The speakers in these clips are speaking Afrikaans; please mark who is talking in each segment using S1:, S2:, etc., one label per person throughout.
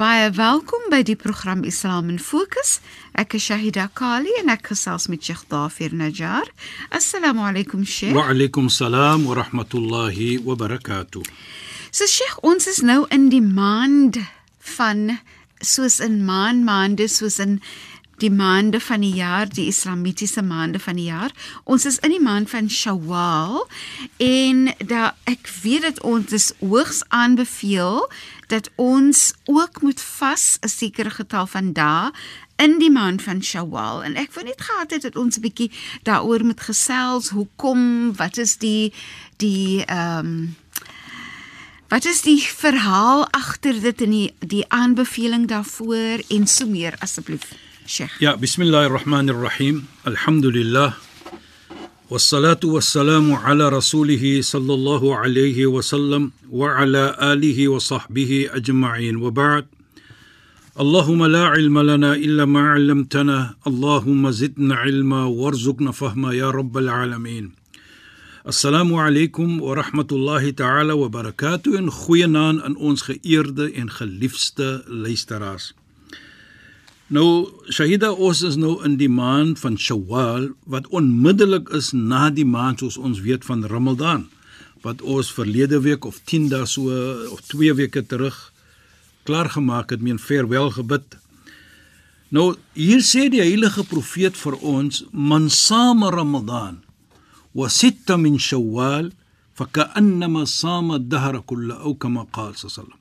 S1: Baie welkom by die program Islam in Fokus. Ek is Shahida Kali en ek gesels met Sheikh Dafir Najjar. Assalamu alaykum Sheikh.
S2: Wa alaykum salaam wa rahmatullahi wa barakatuh.
S1: So Sheikh, ons is nou in die maand van soos in maan maande soos in die maande van die jaar, die islamitiese maande van die jaar. Ons is in die maand van Shawwal en da ek weet dit ons is hoogs aanbeveel dat ons ook moet vas 'n sekere getal van dae in die maand van Shawwal en ek wou net gehad het dat ons 'n bietjie daaroor moet gesels. Hoekom? Wat is die die ehm um, Wat is die verhaal agter dit en die die aanbeveling daarvoor en so meer asseblief? Sheikh.
S2: Ja, bismillahirrahmanirrahim. Alhamdulillah. والصلاة والسلام على رسوله صلى الله عليه وسلم وعلى آله وصحبه أجمعين. وبعد اللهم لا علم لنا إلا ما علمتنا اللهم زدنا علما وارزقنا فهما يا رب العالمين. Assalamu alaykum wa rahmatullahi ta'ala wa barakatuh en goeienaand aan ons geëerde en geliefde luisteraars. Nou Shahida ons is nou in die maand van Shawwal wat onmiddellik is na die maand soos ons weet van Ramadan wat ons verlede week of 10 dae so of 2 weke terug klaar gemaak het met verwel gebid. Nou hier sê die heilige profeet vir ons man sama Ramadan wa sitta min Shawwal fakannama sama ad-dahr kullu ou kama qaal sallam.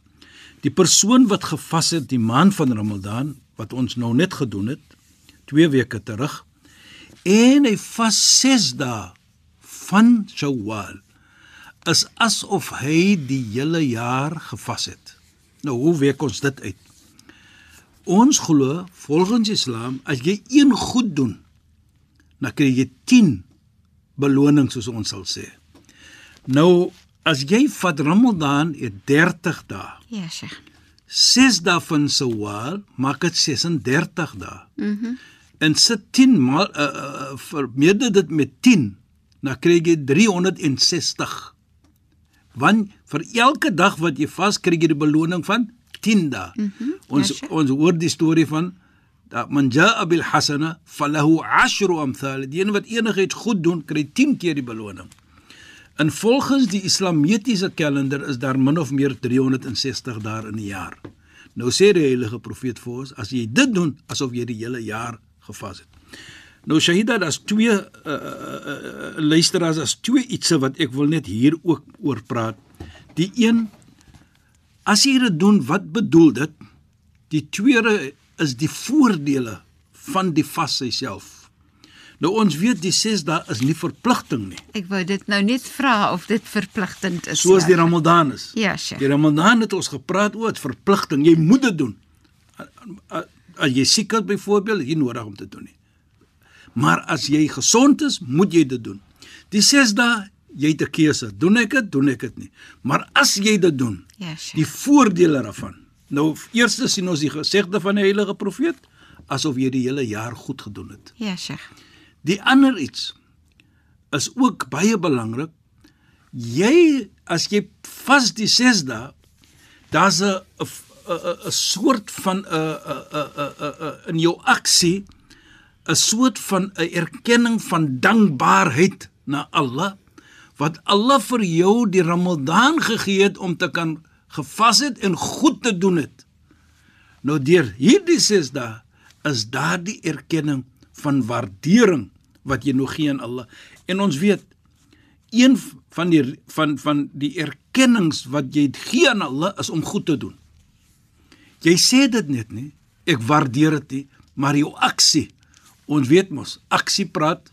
S2: Die persoon wat gevas het die maand van Ramadan wat ons nou net gedoen het 2 weke terug en hy vas 6 dae van Shawwal is asof hy die hele jaar gevas het. Nou hoe week ons dit uit? Ons glo volgens Islam as jy een goed doen dan kry jy 10 beloning soos ons sal sê. Nou as jy vat Ramadan het 30 dae.
S1: Ja, Sheikh.
S2: 6 dae van Sawal maak dit 36 dae.
S1: Mhm. Mm
S2: en sit 10 maal uh, uh, vermeerder dit met 10, dan kry jy 360. Want vir elke dag wat jy vas kry jy die beloning van 10 dae. Mm -hmm. Ons ja, ons hoor die storie van dat man jaa bil hasana falahu 10 amthal. Die een wat enigiets goed doen, kry 10 keer die beloning. En volgens die islamitiese kalender is daar min of meer 360 dae in 'n jaar. Nou sê die heilige profeet vir ons, as jy dit doen, asof jy die hele jaar gevas het. Nou Shahida, daar's twee uh, uh, uh, luisteraars, as twee ietsie wat ek wil net hier ook oor praat. Die een as jy dit doen, wat bedoel dit? Die tweede is die voordele van die vas self. Nou ons weet die 6 dae is nie verpligting nie.
S1: Ek wou dit nou net vra of dit verpligtend is.
S2: Soos die Ramadan is.
S1: Ja, Sheikh.
S2: Die Ramadan het ons gepraat oor verpligting. Jy moet dit doen. As jy siek is byvoorbeeld, jy nodig om te doen nie. Maar as jy gesond is, moet jy dit doen. Die 6 dae, jy het 'n keuse. Doen ek dit, doen ek dit nie. Maar as jy dit doen,
S1: ja, Sheikh.
S2: die voordele daarvan. Nou eerste sien ons die gesegde van die heilige profeet asof jy die hele jaar goed gedoen het.
S1: Ja, Sheikh.
S2: Die ander iets is ook baie belangrik. Jy as jy vas die 6 dae, daar's 'n 'n 'n soort van 'n 'n 'n 'n in jou aksie 'n soort van 'n erkenning van dankbaarheid na Allah wat Allah vir jou die Ramadan gegee het om te kan gevas het en goed te doen het. Nou deur hierdie 6 dae is daardie erkenning van waardering wat jy nog gee aan Allah. En ons weet een van die van van die erkennings wat jy gee aan Allah is om goed te doen. Jy sê dit net nie, ek waardeer dit nie, maar jou aksie. Ons weet mos, aksie praat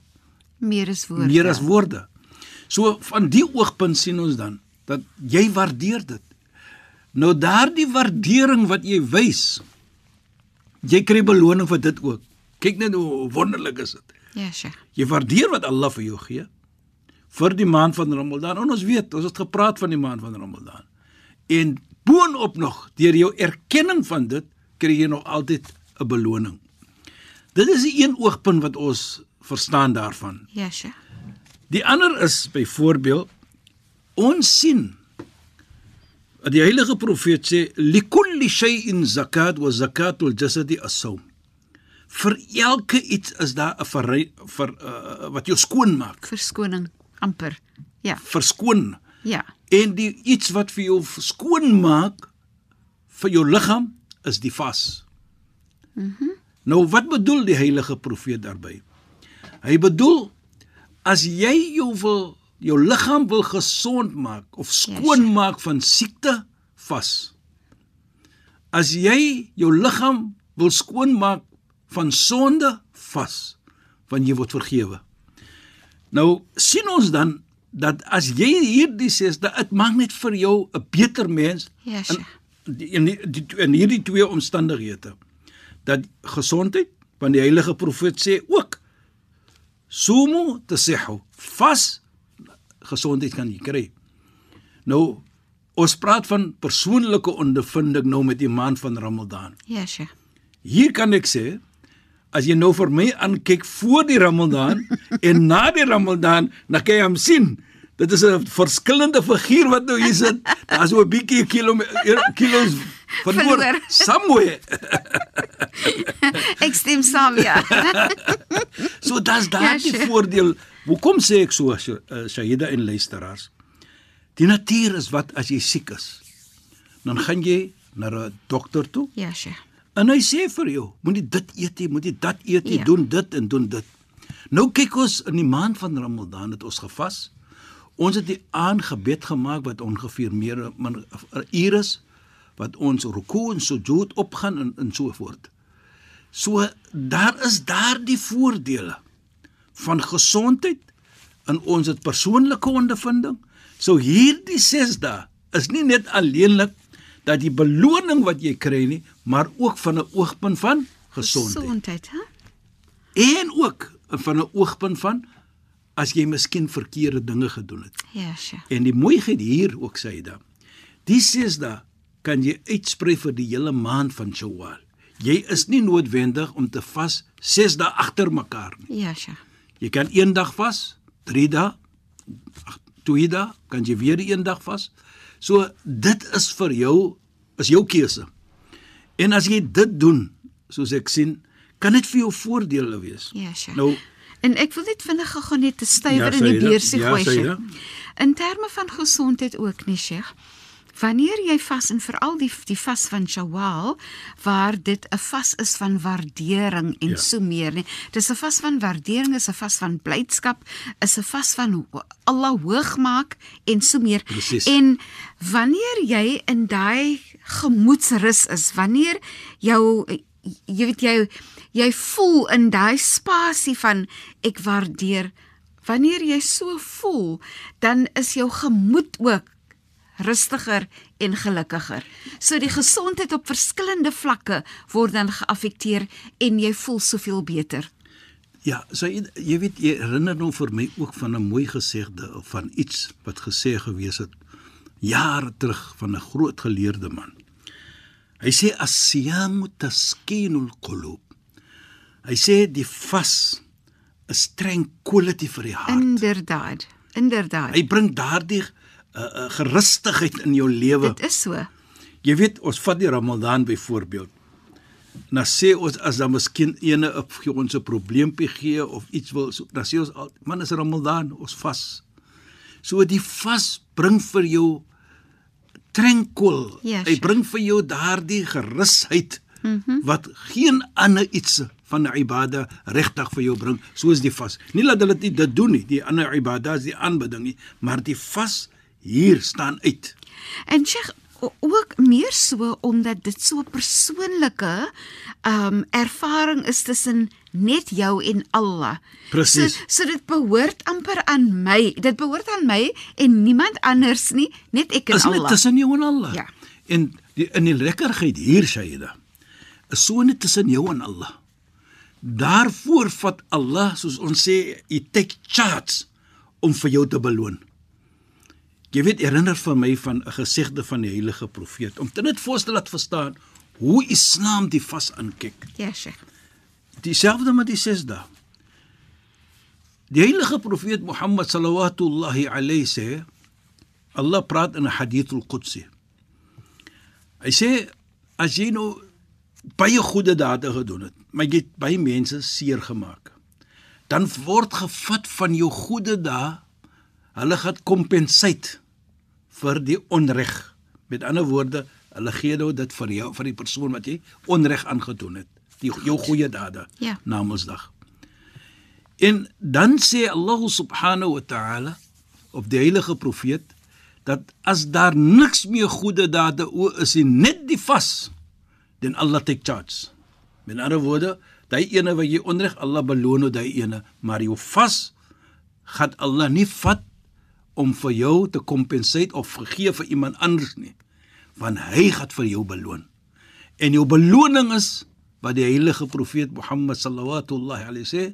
S1: Meer as woorde.
S2: meer as woorde. So van die oogpunt sien ons dan dat jy waardeer dit. Nou daardie waardering wat jy wys, jy kry beloning vir dit ook. Kyk net hoe wonderlik is dit.
S1: Ja, Sheikh.
S2: Jy waardeer wat Allah vir jou gee vir die maand van Ramadan. En ons weet, ons het gepraat van die maand van Ramadan. En boonop nog, deur jou erkenning van dit, kry jy nog altyd 'n beloning. Dit is die een oogpunt wat ons verstaan daarvan.
S1: Ja, Sheikh.
S2: Die ander is byvoorbeeld ons sien dat die heilige profeet sê likulli shay'in zakat wa zakatul jasadi as-sawm. Vir elke iets is daar 'n vir, vir uh, wat jou skoon maak,
S1: Verskoning amper. Ja.
S2: verskoon.
S1: Ja.
S2: En die iets wat vir jou skoon maak vir jou liggaam is die vas. Mhm. Mm nou wat bedoel die heilige profeet daarby? Hy bedoel as jy jou wil jou liggaam wil gesond maak of skoon
S1: Yes.
S2: maak van siekte, vas. As jy jou liggaam wil skoon maak van sonde, vas, want jy word vergewe. Nou sien ons dan dat as jy hierdie sê, dat dit maak net vir jou 'n beter mens
S1: Ja,
S2: in, in, in hierdie twee omstandighede. Dat gesondheid, want die heilige profeet sê ook sumu tasihu, vas gesondheid kan jy kry. Nou ons praat van persoonlike ondervinding nou met die maand van Ramadan.
S1: Ja, Sheikh.
S2: Hier kan ek sê as jy nou vir my aankyk voor die Ramadan en na die Ramadan, dan kan jy hom sien. Dit is 'n verskillende figuur wat nou hier sit. Daar's so 'n bietjie kilo kilos verloor somewhere.
S1: Ek stem saam, ja.
S2: So dis daardie
S1: Ja, sure.
S2: voordeel. Hoekom sê ek so Sh- uh, Shahida en luisteraars? Die natuur is wat as jy siek is, dan gaan jy na 'n dokter toe
S1: Ja, Sheikh.
S2: En hy sê vir jou, moenie dit eet nie, moenie dat eet nie,
S1: Ja.
S2: doen dit en doen dit. Nou kyk ons in die maand van Ramadan het ons gevas. Ons het die aangebed gemaak wat ongeveer meer min 'n uur is wat ons ruku en sujud opgaan en en so voort. So daar is daardie voordele van gesondheid in ons persoonlike ondervinding. So hierdie 6 dae is nie net alleenlik dat die beloning wat jy kry nie, maar ook van 'n oogpunt van gesondheid.
S1: Gesondheid, hè?
S2: En ook van 'n oogpunt van as jy miskien verkeerde dinge gedoen het.
S1: Ja, Sheikh.
S2: En die mooiheid hier ook sê dan. Die ses dae kan jy uitsprei vir die hele maand van Shawwal. Jy is nie noodwendig om te vas 6 dae agter mekaar nie.
S1: Ja, Sheikh.
S2: Jy kan een dag vas, 3 dae, ag, 2 dae, kan jy weer een dag vas. So dit is vir jou is jou keuse. En as jy dit doen, soos ek sien, kan dit vir jou voordele wees.
S1: Ja, Sheikh.
S2: Nou,
S1: En ek wil net vinnig gou net 'n stywer
S2: Ja,
S1: in die beursie
S2: Ja,
S1: gooi. Sheikh. In terme van gesondheid ook nie, Sheikh. Wanneer jy vas en veral die die vas van Shawwal waar dit 'n vas is van waardering en Ja. so meer nie. Dis 'n vas van waardering, is 'n vas van blydskap, is 'n vas van Allah hoog maak en so meer.
S2: Presies.
S1: En wanneer jy in daai gemoedsrus is, wanneer jou jy weet jy jy voel in daai spasie van ek waardeer wanneer jy so voel dan is jou gemoed ook rustiger en gelukkiger. So die gesondheid op verskillende vlakke word dan geaffekteer en jy voel soveel beter.
S2: Ja, so jy, jy weet jy herinner nou vir my ook van 'n mooi gesegde of van iets wat gesê gewees het jare terug van 'n groot geleerde man. Hy sê as-siyamu taskinul qulub. Hy sê die vas is tranquility vir die hart.
S1: Inderdaad. Inderdaad.
S2: Hy bring daardie uh, uh, gerustigheid in jou lewe.
S1: Dit is so.
S2: Jy weet, ons vat die Ramadan byvoorbeeld. Nou sê ons as dan miskien ene op gee ons 'n probleempie gee of iets wil, so, dan sê ons al, man is Ramadan, ons vas. So die vas bring vir jou tranquil.
S1: Ja,
S2: Hy
S1: sure.
S2: bring vir jou daardie gerusheid mm -hmm. wat geen ander iets van 'n ibada regtig vir jou bring soos die vas. Nie dat hulle dit dit doen nie, die ander ibadas, die aanbidding nie, maar die vas hier staan uit.
S1: En Sheikh ook meer so omdat dit so persoonlike um ervaring is tussen net jou en Allah.
S2: Presies.
S1: So, so dit behoort amper aan my. Dit behoort aan my en niemand anders nie, net ek en
S2: is
S1: Allah.
S2: Is net tussen jou en Allah.
S1: Ja.
S2: En die, in die lekkerheid hier Shaida is so net tussen jou en Allah. Daarvoor vat Allah, soos ons sê, hy take charge om vir jou te beloon. Jy weet herinner vir my van 'n gesegde van die heilige profeet om dit net voorstel laat verstaan hoe Islam die vas aankyk.
S1: Ja, Sheikh.
S2: Dieselfde met die ses dae. Die heilige profeet Mohammed sallallahu alayhi sê Allah praat in 'n hadith al-Qudsi. Hy sê as jy nou baie goeie dade gedoen het, maar jy het baie mense seer gemaak, dan word gevat van jou goeie dae, hulle gaan kompenseer vir die onreg. Met ander woorde, hulle gee nou dit vir jou, vir die persoon wat jy onreg aangedoen het, die jou goeie dade
S1: Ja.
S2: na Mondsdag. En dan sê Allah subhanahu wa ta'ala of die heilige profeet dat as daar niks meer goeie dade o is nie net die vas dan Allah take charge. Met ander woorde, daai ene wat jy onreg Allah beloon nou daai ene, maar jou vas gaan Allah nie vat om vir jou te kompenseer of vergee vir iemand anders nie, want hy gaan vir jou beloon. En jou beloning is wat die heilige profeet Mohammed sallallahu alaihi sê,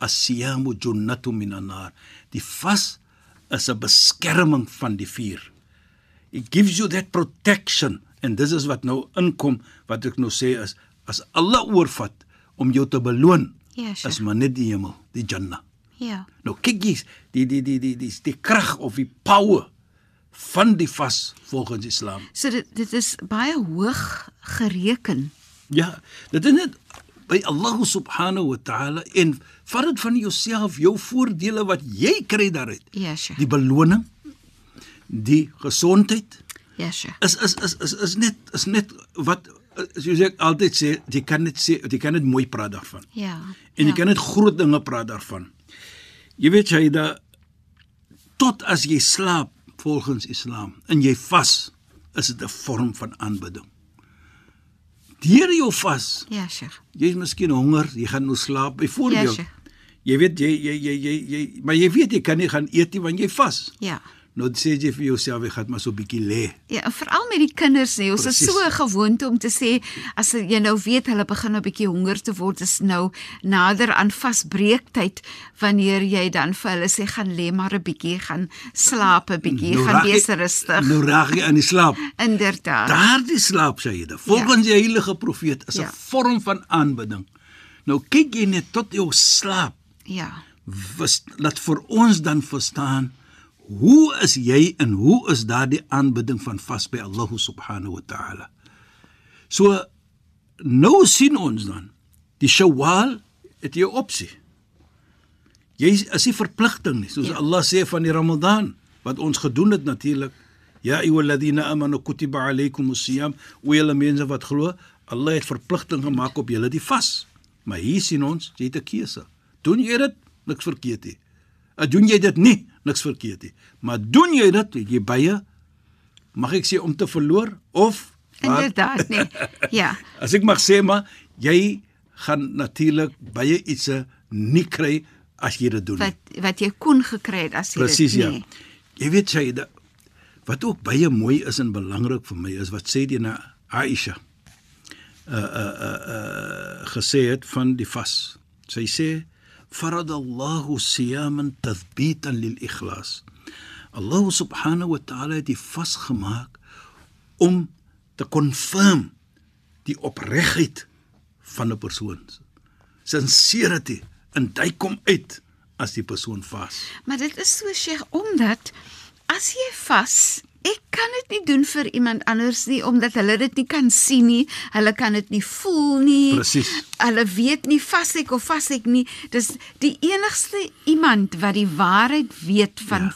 S2: as-siyamu junnatu minan nar. Die vas is 'n beskerming van die vuur. It gives you that protection and this is wat nou inkom wat ek nou sê is as Allah oorvat om jou te beloon
S1: Ja, Sheikh.
S2: is maar net die hemel, die Jannah.
S1: Ja.
S2: Nou kyk jy die die die die die die krag of die power van die vas volgens Islam.
S1: So dit dit is baie hoog gereken.
S2: Ja, dit is net by Allah subhanahu wa ta'ala en vat dit van jouself, jou voordele wat jy kry daaruit.
S1: Ja, Sheikh.
S2: Die beloning, die gesondheid
S1: Ja, Sheikh.
S2: is is is is is net is net wat soos ek altyd sê, jy kan net sê jy kan net mooi praat daarvan.
S1: Ja.
S2: En
S1: ja.
S2: jy kan net groot dinge praat daarvan. Jy weet jy da tot as jy slaap volgens Islam en jy vas, is dit 'n vorm van aanbidding. Deur jou vas,
S1: Ja, Sheikh.
S2: jy is miskien honger, jy gaan nou slaap byvoorbeeld.
S1: Ja, Sheikh.
S2: jy weet jy jy jy jy, jy maar jy weet jy kan nie gaan eet nie want jy vas.
S1: Ja.
S2: Nou sê jy vir jouself jy gaan maar so 'n bietjie lê.
S1: Ja, veral met die kinders nie. Ons
S2: Precies.
S1: is so gewoond om te sê as jy nou weet hulle begin 'n bietjie honger te word, is nou nader aan vasbreektyd wanneer jy dan vir hulle sê gaan lê maar 'n bietjie, gaan slaap 'n bietjie, gaan
S2: raak jy-
S1: wees rustig.
S2: Nou raak jy aan die slaap.
S1: Inderdaad.
S2: Daardie slaap sê jy, volgens die heilige profeet is 'n
S1: Ja.
S2: vorm van aanbidding. Nou kyk jy net tot jou slaap.
S1: Ja.
S2: Was, laat vir ons dan verstaan hoe is jy en hoe is daardie aanbidding van vas by Allah subhanahu wa ta'ala. So nou sien ons dan die Shawwal het jy 'n opsie. Jy is nie verpligting nie, soos
S1: Ja.
S2: Allah sê van die Ramadan wat ons gedoen het natuurlik. Ja ayyuhalladhina amanu kutiba alaykumus siyam, o julle mense wat glo, Allah het verpligting gemaak op julle die vas. Maar hier sien ons, jy het 'n keuse. Doen jy dit, niks verkeerd nie. Doen jy dit nie, niks verkeerd nie. Maar doen jy dit, het jy baie mag ek sê om te verloor of wat?
S1: Inderdaad nee. Ja.
S2: As ek mag sê maar jy gaan natuurlik baie iets nie kry as jy dit doen. nie.
S1: Wat wat jy kon gekry het as jy
S2: Presies
S1: dit
S2: ja.
S1: nee.
S2: Jy weet sy dat wat ook baie mooi is en belangrik vir my is wat sê die na Aisha uh uh uh, uh gesê het van die vas. Sy sê faradallahu siyaman tathbitan lil ikhlas. Allah subhanahu wa ta'ala het die vas gemaak om te confirm die opregtheid van 'n persoon. Sincerity en dit kom uit as die persoon vas.
S1: Maar dit is so Sheikh omdat as jy vas kan dit nie doen vir iemand anders nie omdat hulle dit nie kan sien nie. Hulle kan dit nie voel nie.
S2: Presies.
S1: Hulle weet nie vas ek of vas ek nie. Dis die enigste iemand wat die waarheid weet van
S2: Ja.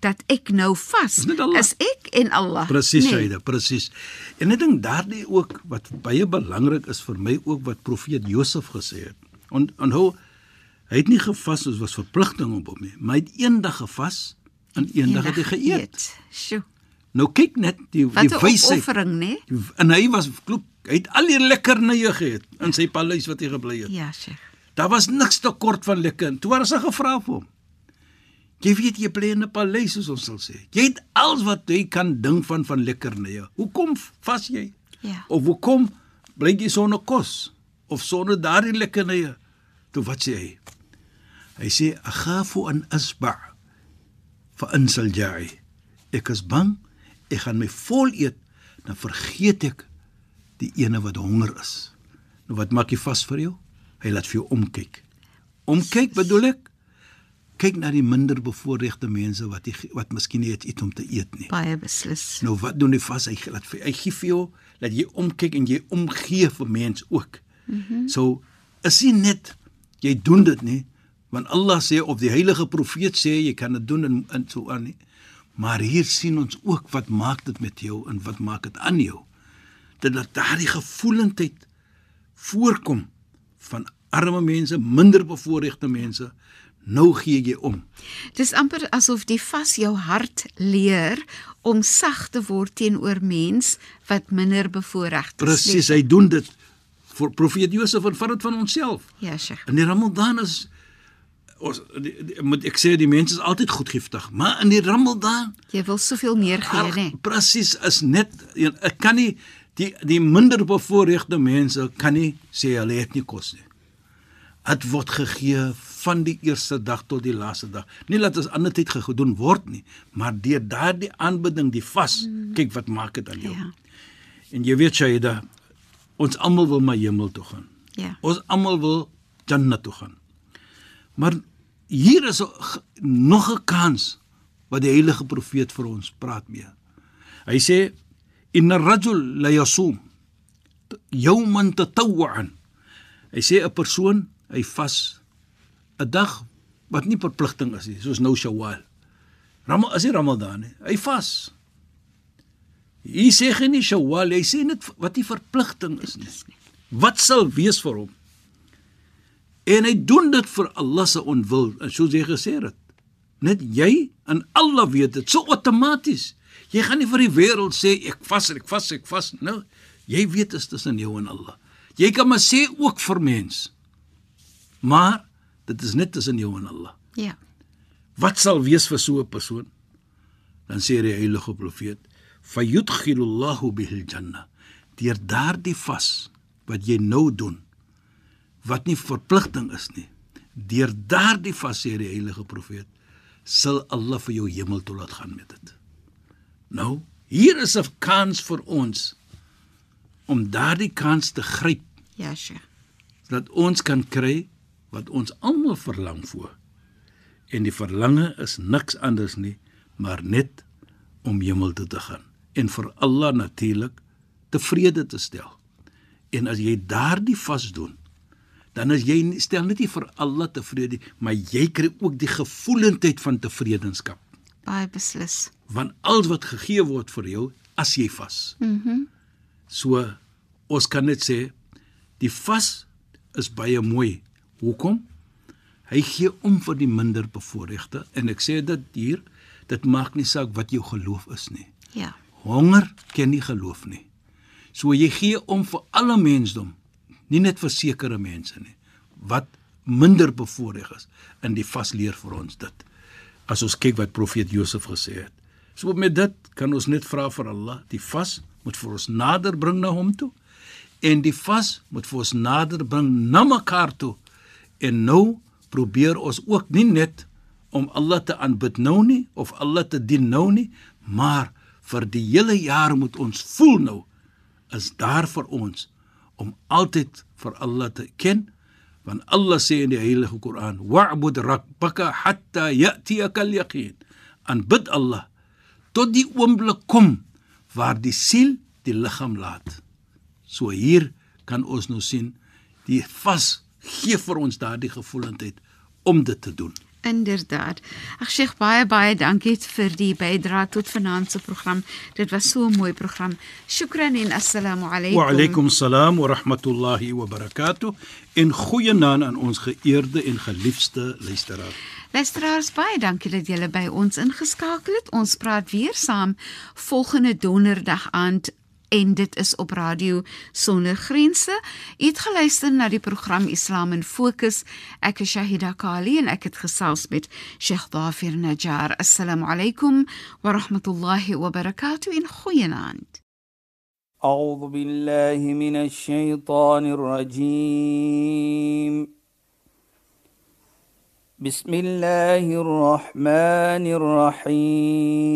S1: dat ek nou vas.
S2: Is
S1: ek en Allah.
S2: Presies,
S1: Nee.
S2: Shaida, presies. En ek dink daardie ook wat baie belangrik is vir my ook wat profeet Josef gesê het. En onthou hy het nie gevas soos was verpligting op hom nie, maar hy het eendag gevas en eendag het hy geëet.
S1: Sjoe.
S2: Nou kyk net die
S1: Wat
S2: die
S1: 'n
S2: wysheid.
S1: opoffering, né?
S2: En hy was klop, hy het al die lekkernye geëet in sy paleis wat hy gebly het.
S1: Ja, Sheikh.
S2: Daar was niks te kort van lekker. En Toe was hy gevra vir hom. Jy weet jy bly in 'n paleis soos ons sal sê. Jy het alles wat jy kan ding van van lekkernye. Hoekom vas jy?
S1: Ja.
S2: Of hoekom bly jy sonder kos of sonder daardie lekkernye? Toe wat sê hy? Hy sê aghafu an asba fa ansal ja'i. Ek is bang ek gaan my vol eet dan vergeet ek die ene wat honger is. Nou wat maak jy vas vir jou? Hy laat vir jou omkyk. Omkyk bedoel ek kyk na die minder bevoorregte mense wat die, wat miskien nie het iets om te eet nie.
S1: Baie beslis.
S2: Nou wat doen hy vas? Hy laat vir hy gee vir jou dat jy omkyk en jy omgee vir mens ook. Mm so is nie net jy doen dit nie want Allah sê of die heilige profeet sê jy kan dit doen en, en so aan nie. Maar hier sien ons ook wat maak dit met jou en wat maak dit aan jou. Dat dat daardie gevoelendheid voorkom van arme mense, minder bevoorregte mense, nou gee jy om.
S1: Dis amper asof die vas jou hart leer om sag te word teenoor mens wat minder bevoorreg is.
S2: Presies, hy doen dit vir profeet Josef en vat dit van onsself.
S1: Ja, Sheikh.
S2: In die Ramadan is ons die, die, moet ek sê die mense is altyd goedgiftig, maar in die Ramadan
S1: Jy wil soveel meer gee, né?
S2: presies is net ek kan nie die die minder bevoorregte mense kan nie sê hulle het nie kos nie. Dit word gegee van die eerste dag tot die laaste dag. Nie laat ons ander tyd gedoen word nie, maar deur daardie aanbidding, die vas, mm. kyk wat maak dit aan jou.
S1: Ja.
S2: En jy weet Shaida, ons almal wil maar hemel toe gaan.
S1: Ja.
S2: Ons almal wil Jannah toe gaan. Maar hier is nog 'n kans wat die heilige profeet vir ons praat mee. Hy sê inna rajul la yasum yawman tatawwan. Hy sê 'n persoon, hy vas 'n dag wat nie verpligting is nie, soos nou Shawwal. Ramadan is nie Ramadan nie. Hy vas. Hy sê geen nie Shawwal, hy sê net wat die verpligting is nie. Wat sal wees vir hom? En hy doen dit vir Allah se onwil, en soos jy gesê het. Net jy en Allah weet dit, so outomaties. Jy gaan nie vir die wêreld sê ek vas, ek vas, ek vas. Nou, jy weet dit is tussen jou en Allah. Jy kan maar sê ook vir mens. Maar dit is net tussen jou en Allah.
S1: Ja.
S2: Wat sal wees vir so 'n persoon? Dan sê die heilige profeet: "Fayudkhilullahu bihil janna." Deur daardie vas wat jy nou doen, wat nie verpligting is nie. Deur daardie vas sê die heilige profeet, sal Allah vir jou hemel toe laat gaan met dit. Nou, hier is 'n kans vir ons om daardie kans te gryp
S1: Ja, Sheikh.
S2: dat ons kan kry wat ons almal verlang voor. En die verlange is niks anders nie, maar net om hemel toe te gaan en vir Allah natuurlik tevrede te stel. En as jy daardie vas doen, dan is jy stel net nie vir Allah tevrede, maar jy kry ook die gevoelendheid van tevredenskap.
S1: Baie beslis.
S2: Want alles wat gegee word vir jou as jy vas.
S1: Mhm. Mm
S2: So ons kan net sê die vas is baie mooi. Hoekom? Hy gee om vir die minder bevoorregte en ek sê dit hier, dit maak nie saak wat jou geloof is nie.
S1: ja.
S2: Honger ken nie geloof nie. So jy gee om vir alle mensdom, nie net vir sekere mense nie wat minder bevoordeel is. In die vas leer vir ons dit. As ons kyk wat profeet Josef gesê het. So met dit kan ons net vra vir Allah, die vas moet vir ons nader bring na hom toe en die vas moet vir ons nader bring na mekaar toe. En nou probeer ons ook nie net om Allah te aanbid nou nie of Allah te dien nou nie, maar vir die hele jaar moet ons voel nou is daar vir ons om altyd vir Allah te ken want Allah sê in die heilige Koran wa'bud rabbaka hatta ya'tiyaka al-yaqin aanbid Allah tot die oomblik kom waar die siel die liggaam laat. So hier kan ons nou sien die vas gee vir ons daardie gevoelendheid om dit te doen
S1: Inderdaad. Ag Sheikh baie baie dankie vir die bydrae tot vanaand se program. Dit was so 'n mooi program. Shukran en assalamu alaykum.
S2: Wa alaykum salaam wa rahmatullahi wa barakatuh. En goeienaand aan ons geëerde en geliefde luisteraars.
S1: Luisteraars, baie dankie dat julle by ons ingeskakel het. Ons praat weer saam volgende donderdag aand en dit is op radio sonder grense. U het geluister na die program Islam in Fokus. Ek is Shahida Kali en ek het gesels met Sheikh Dafir Najjar. Assalamu alaykum wa rahmatullahi wa barakatuh in goeienaand.
S3: أعوذ بالله من الشيطان الرجيم بسم الله الرحمن الرحيم